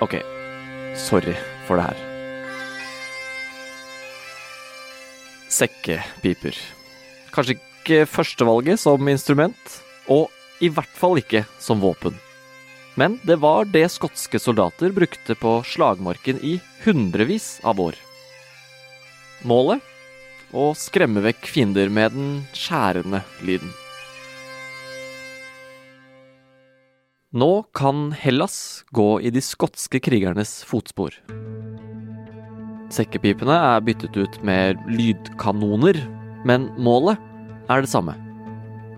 Ok, sorry for det her. Sekkepiper. Kanskje ikke førstevalget som instrument, og i hvert fall ikke som våpen. Men det var det skotske soldater brukte på slagmarken i hundrevis av år. Målet? Å skremme vekk fiender med den skjærende lyden. Nå kan Hellas gå i de skotske krigernes fotspor. Sekkepipene er byttet ut med lydkanoner, men målet er det samme.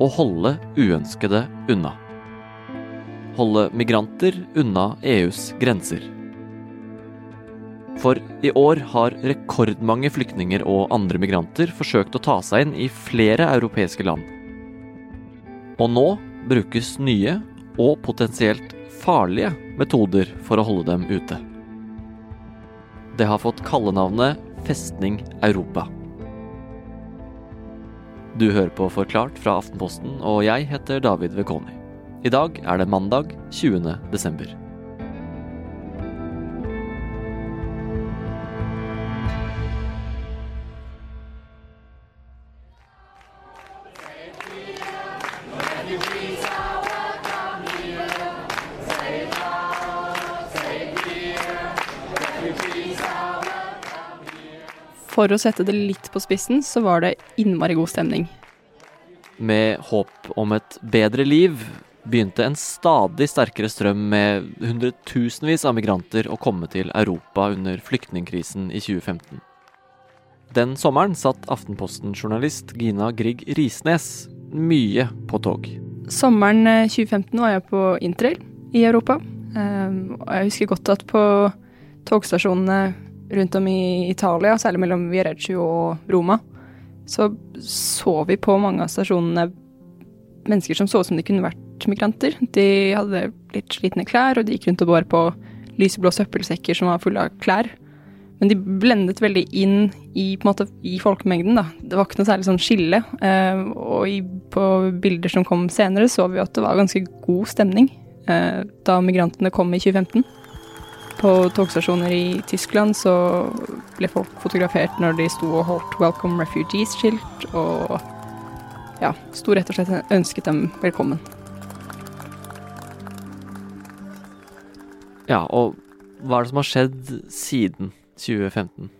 Å holde uønskede unna. Holde migranter unna EUs grenser. For i år har rekordmange flyktninger og andre migranter forsøkt å ta seg inn i flere europeiske land. Og nå brukes nye og potensielt farlige metoder for å holde dem ute. Det har fått kallenavnet Festning Europa. Du hører på Forklart fra Aftenposten, og jeg heter David Vekoni. I dag er det mandag 20. desember. For å sette det litt på spissen, så var det innmari god stemning. Med håp om et bedre liv begynte en stadig sterkere strøm med hundretusenvis av migranter å komme til Europa under flyktningkrisen i 2015. Den sommeren satt Aftenposten-journalist Gina Grieg Risnes mye på tog. Sommeren 2015 var jeg på interrail i Europa. Og jeg husker godt at på togstasjonene rundt om i Italia, særlig mellom Viareggio og Roma, så så vi på mange av stasjonene mennesker som så ut som de kunne vært migranter. De hadde litt slitne klær, og de gikk rundt og bar på lyseblå søppelsekker som var fulle av klær. Men de blendet veldig inn i, måte, i folkemengden. da. Det var ikke noe særlig sånn skille. Eh, og i, på bilder som kom senere, så vi at det var ganske god stemning eh, da migrantene kom i 2015. På togstasjoner i Tyskland så ble folk fotografert når de sto og holdt 'Welcome Refugees'-skilt, og ja, sto rett og slett ønsket dem velkommen. Ja, og hva er det som har skjedd siden 2015?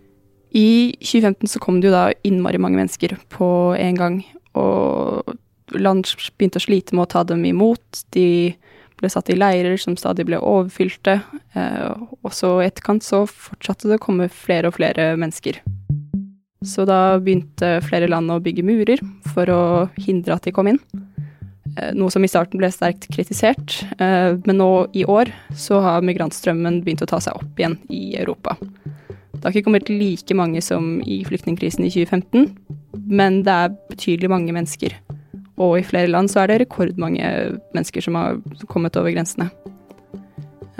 I 2015 så kom det jo da innmari mange mennesker på en gang, og land begynte å slite med å ta dem imot. De ble satt i leirer som stadig ble overfylte, eh, og så i etterkant så fortsatte det å komme flere og flere mennesker. Så da begynte flere land å bygge murer for å hindre at de kom inn. Eh, noe som i starten ble sterkt kritisert, eh, men nå i år så har migrantstrømmen begynt å ta seg opp igjen i Europa. Det har ikke kommet like mange som i flyktningkrisen i 2015, men det er betydelig mange mennesker. Og i flere land så er det rekordmange mennesker som har kommet over grensene.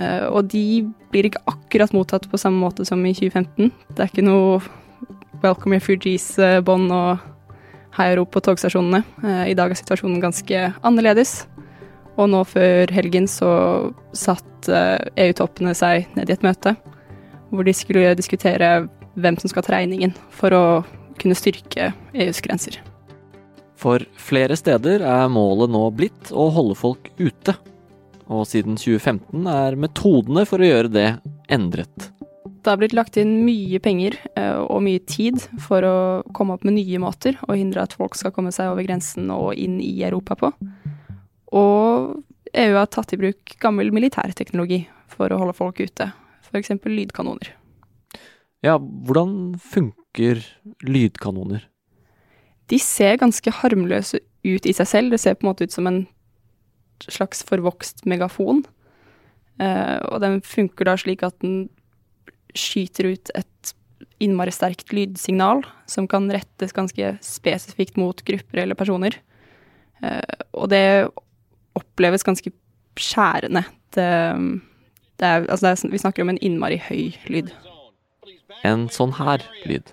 Eh, og de blir ikke akkurat mottatt på samme måte som i 2015. Det er ikke noe Welcome Refugees-bånd og heiarop på togstasjonene. Eh, I dag er situasjonen ganske annerledes. Og nå før helgen så satt EU-toppene seg ned i et møte hvor de skulle diskutere hvem som skal ta regningen for å kunne styrke EUs grenser. For flere steder er målet nå blitt å holde folk ute. Og siden 2015 er metodene for å gjøre det endret. Det har blitt lagt inn mye penger og mye tid for å komme opp med nye måter å hindre at folk skal komme seg over grensen og inn i Europa på. Og EU har tatt i bruk gammel militærteknologi for å holde folk ute. F.eks. lydkanoner. Ja, hvordan funker lydkanoner? De ser ganske harmløse ut i seg selv. Det ser på en måte ut som en slags forvokst megafon. Eh, og den funker da slik at den skyter ut et innmari sterkt lydsignal som kan rettes ganske spesifikt mot grupper eller personer. Eh, og det oppleves ganske skjærende. Det det er, altså det er, vi snakker om en innmari høy lyd. En sånn her lyd.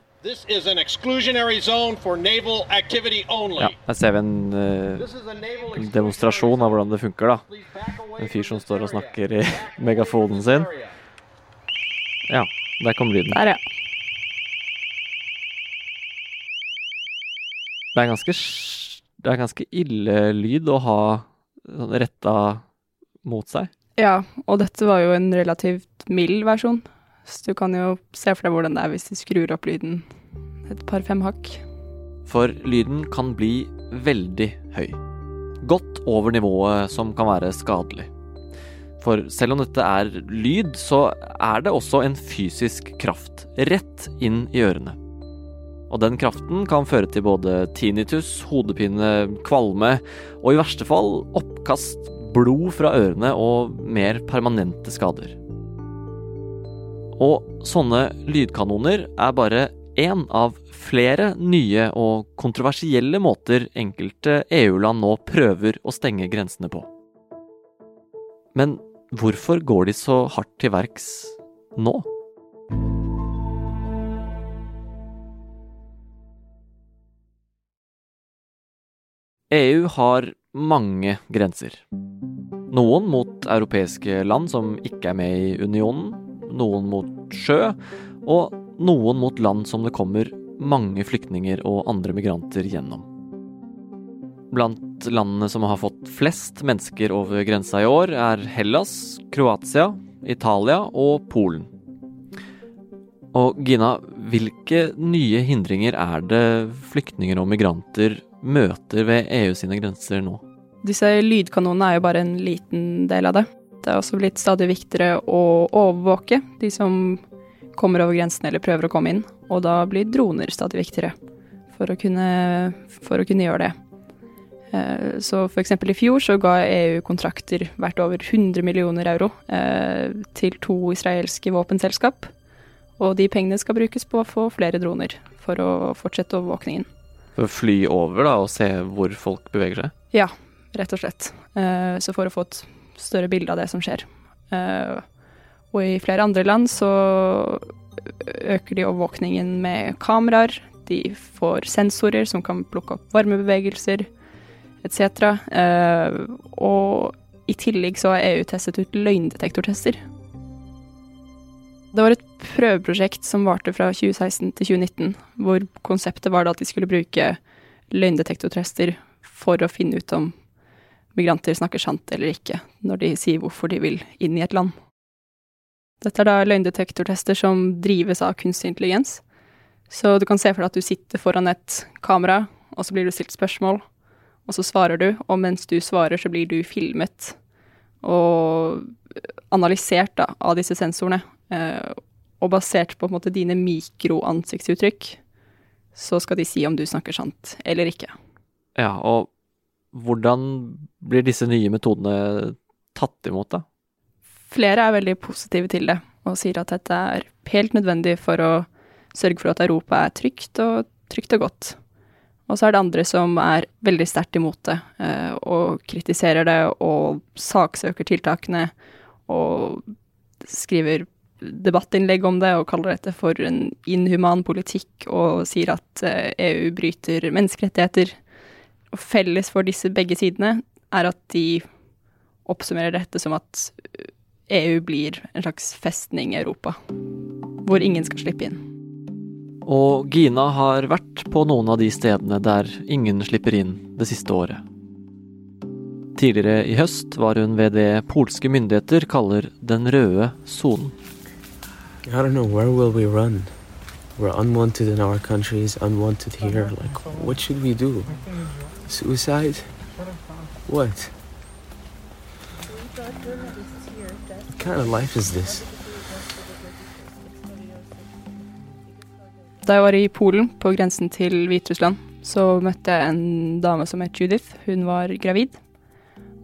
Ja, her ser vi en uh, demonstrasjon av hvordan det funker, da. En fyr som står og snakker i megafonen sin. Ja, der kom lyden. Der, ja. Det er ganske, det er ganske ille lyd å ha sånn retta mot seg. Ja, og dette var jo en relativt mild versjon. Så du kan jo se for deg hvordan det er hvis du skrur opp lyden et par-fem hakk. For lyden kan bli veldig høy. Godt over nivået som kan være skadelig. For selv om dette er lyd, så er det også en fysisk kraft rett inn i ørene. Og den kraften kan føre til både tinnitus, hodepine, kvalme og i verste fall oppkast, blod fra ørene og mer permanente skader. Og sånne lydkanoner er bare én av flere nye og kontroversielle måter enkelte EU-land nå prøver å stenge grensene på. Men hvorfor går de så hardt til verks nå? EU har mange grenser. Noen mot europeiske land som ikke er med i unionen, noen mot sjø, og noen mot land som det kommer mange flyktninger og andre migranter gjennom. Blant landene som har fått flest mennesker over grensa i år, er Hellas, Kroatia, Italia og Polen. Og Gina, hvilke nye hindringer er det flyktninger og migranter møter ved EU sine grenser nå? Disse lydkanonene er jo bare en liten del av det. Det er også blitt stadig viktigere å overvåke de som kommer over grensen eller prøver å komme inn, og da blir droner stadig viktigere for å kunne, for å kunne gjøre det. Eh, Så eksempel i fjor så ga EU kontrakter verdt over 100 millioner euro eh, til to israelske våpenselskap, og de pengene skal brukes på å få flere droner for å fortsette overvåkningen. For å fly over da, og se hvor folk beveger seg? Ja, rett og slett. Eh, Så for å få et større bilde av det som skjer. Eh, Og i flere andre land så øker de overvåkningen med kameraer. De får sensorer som kan plukke opp varmebevegelser etc. Eh, Og i tillegg så har EU testet ut løgndetektortester. Det var et prøveprosjekt som varte fra 2016 til 2019, hvor konseptet var at de skulle bruke løgndetektortester for å finne ut om migranter snakker sant eller ikke, når de sier hvorfor de vil inn i et land. Dette er da løgndetektortester som drives av kunstig intelligens. Så du kan se for deg at du sitter foran et kamera, og så blir du stilt spørsmål, og så svarer du, og mens du svarer, så blir du filmet og analysert da, av disse sensorene. Eh, og basert på, på måte, dine mikroansiktsuttrykk, så skal de si om du snakker sant eller ikke. Ja, og hvordan blir disse nye metodene tatt imot, da? Flere er veldig positive til det, og sier at dette er helt nødvendig for å sørge for at Europa er trygt og trygt og godt. Og så er det andre som er veldig sterkt imot det, eh, og kritiserer det og saksøker tiltakene og skriver debattinnlegg om det og kaller dette for en inhuman politikk og sier at eh, EU bryter menneskerettigheter. Og felles for disse begge sidene er at de oppsummerer dette som at EU blir en slags festning i Europa, hvor ingen skal slippe inn. Og Gina har vært på noen av de stedene der ingen slipper inn det siste året. Tidligere i høst var hun ved det polske myndigheter kaller den røde sonen. I don't know where will we run. We're unwanted in our countries, unwanted here. Like, what should we do? Suicide? What? What kind of life is this? Da jeg var i Polen, på grensen til Hviterussland, så møtte jeg en dame som het Judith. Hun var gravid,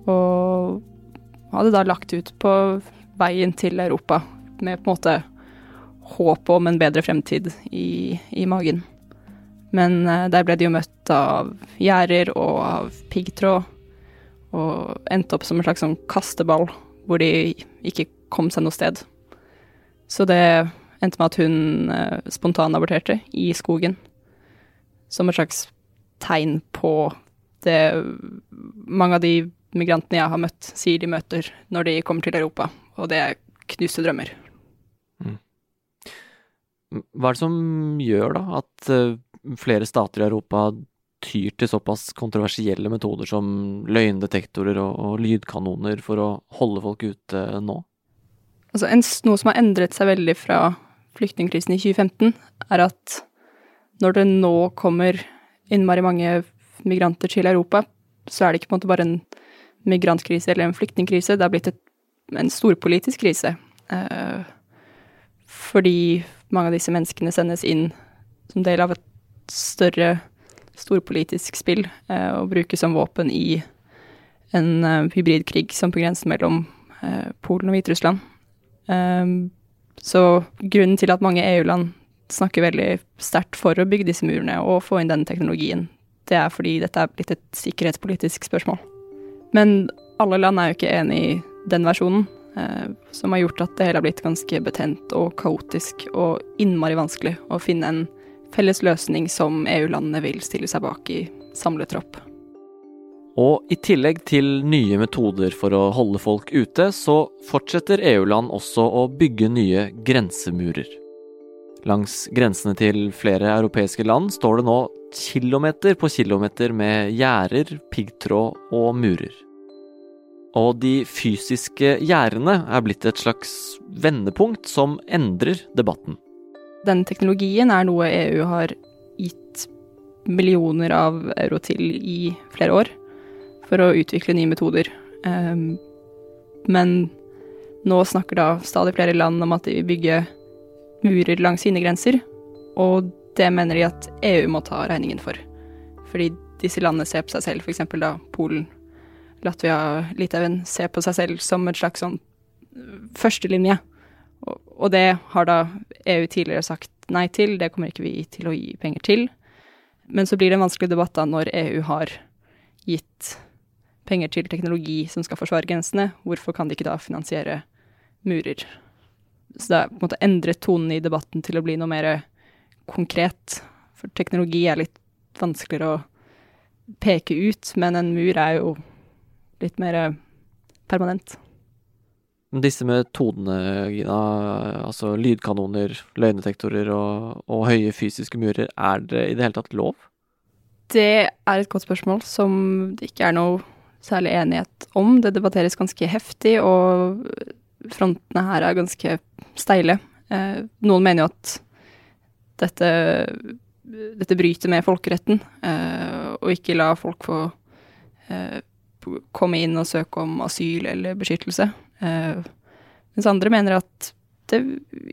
og hadde da lagt ut på veien til Europa med på en måte håp om en bedre fremtid i, i magen. Men eh, der ble de jo møtt av gjerder og av piggtråd, og endte opp som en slags sånn kasteball, hvor de ikke kom seg noe sted. Så det endte med at hun eh, spontanaborterte i skogen. Som et slags tegn på det mange av de migrantene jeg har møtt, sier de møter når de kommer til Europa. Og det er knuste drømmer. Hva er det som gjør da at eh, flere stater i Europa tyr til såpass kontroversielle metoder som løgndetektorer og, og lydkanoner for å holde folk ute nå? Altså, en, noe som har endret seg veldig fra flyktningkrisen i 2015, er at når det nå kommer innmari mange migranter til Europa, så er det ikke på en måte bare en migrantkrise eller en flyktningkrise, det har blitt et, en storpolitisk krise. Eh, fordi mange av disse menneskene sendes inn som del av et større storpolitisk spill eh, og brukes som våpen i en eh, hybridkrig som på grensen mellom eh, Polen og Hviterussland. Um, så grunnen til at mange EU-land snakker veldig sterkt for å bygge disse murene og få inn denne teknologien, det er fordi dette er blitt et sikkerhetspolitisk spørsmål. Men alle land er jo ikke enig i den versjonen, eh, som har gjort at det hele har blitt ganske betent og kaotisk og innmari vanskelig å finne en felles løsning som EU-landene vil stille seg bak i samlet tropp. Og i tillegg til nye metoder for å holde folk ute, så fortsetter EU-land også å bygge nye grensemurer. Langs grensene til flere europeiske land står det nå kilometer på kilometer med gjerder, piggtråd og murer. Og de fysiske gjerdene er blitt et slags vendepunkt som endrer debatten. Den teknologien er noe EU har gitt millioner av euro til i flere år for å utvikle nye metoder. Um, men nå snakker da stadig flere land om at de vil bygge murer langs sine grenser, og det mener de at EU må ta regningen for. Fordi disse landene ser på seg selv, f.eks. da Polen, Latvia, Litauen, ser på seg selv som et slags sånn førstelinje. Og det har da EU tidligere sagt nei til, det kommer ikke vi til å gi penger til. Men så blir det en vanskelig debatt da når EU har gitt penger til teknologi som skal forsvare grensene, hvorfor kan de ikke da finansiere murer? Så det har på en måte endret tonen i debatten til å bli noe mer konkret. For teknologi er litt vanskeligere å peke ut, men en mur er jo litt mer permanent. Disse metodene, Gina, altså lydkanoner, løgndetektorer og, og, høye fysiske murer, er det i det hele tatt lov? Det er et godt spørsmål som det ikke er noe særlig enighet om. Det debatteres ganske heftig, og frontene her er ganske steile. Eh, noen mener jo at dette, dette bryter med folkeretten, eh, og ikke la folk få eh, komme inn og søke om asyl eller beskyttelse. Eh, mens andre mener at det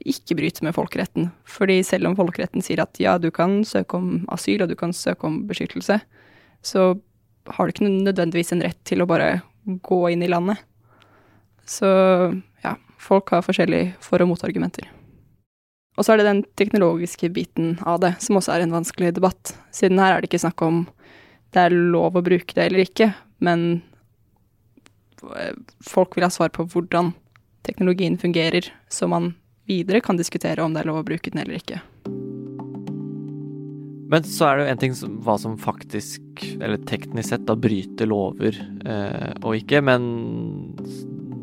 ikke bryter med folkeretten. Fordi selv om folkeretten sier at ja, du kan søke om asyl og du kan søke om beskyttelse, så har du ikke nødvendigvis en rett til å bare gå inn i landet. Så ja, folk har forskjellige for- og motargumenter. Og så er det den teknologiske biten av det som også er en vanskelig debatt. Siden her er det ikke snakk om det er lov å bruke det eller ikke, men folk vil ha svar på hvordan teknologien fungerer, så man videre kan diskutere om det er lov å bruke den eller ikke. Men så er det jo en ting som, hva som faktisk, eller teknisk sett, da bryter lover eh, og ikke. Men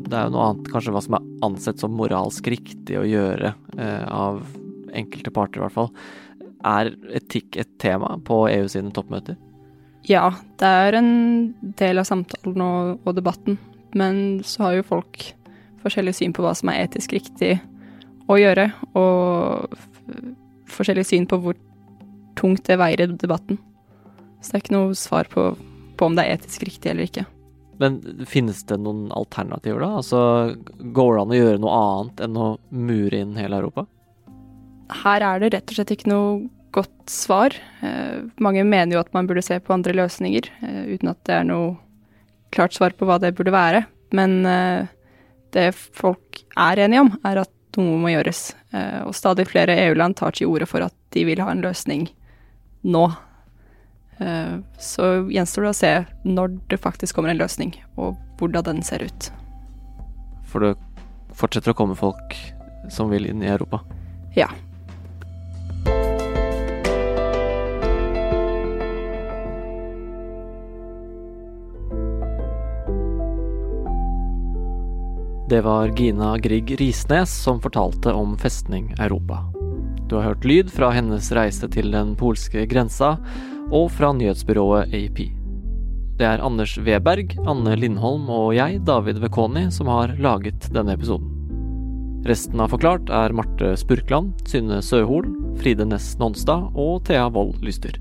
det er jo noe annet, kanskje hva som er ansett som moralsk riktig å gjøre eh, av enkelte parter, i hvert fall. Er etikk et tema på EU sine toppmøter? Ja, det er en del av samtalen og, og debatten. Men så har jo folk forskjellig syn på hva som er etisk riktig å gjøre, og forskjellig syn på hvor tungt det veier i debatten. Så det er ikke noe svar på, på om det er etisk riktig eller ikke. Men finnes det noen alternativer, da? Altså, Går det an å gjøre noe annet enn å mure inn hele Europa? Her er det rett og slett ikke noe godt svar. Eh, mange mener jo at man burde se på andre løsninger, eh, uten at det er noe klart svar på hva det burde være. Men eh, det folk er enige om, er at noe må gjøres. Eh, og stadig flere EU-land tar til orde for at de vil ha en løsning nå. Eh, så gjenstår det å se når det faktisk kommer en løsning, og hvordan den ser ut. For det fortsetter å komme folk som vil inn i Europa? Ja, Det var Gina Grieg Risnes som fortalte om Festning Europa. Du har hørt lyd fra hennes reise til den polske grensa, og fra nyhetsbyrået AP. Det er Anders Weberg, Anne Lindholm og jeg, David Vekoni, som har laget denne episoden. Resten av Forklart er Marte Spurkland, Synne Søhol, Fride Næss Nonstad og Thea Wold Lyster.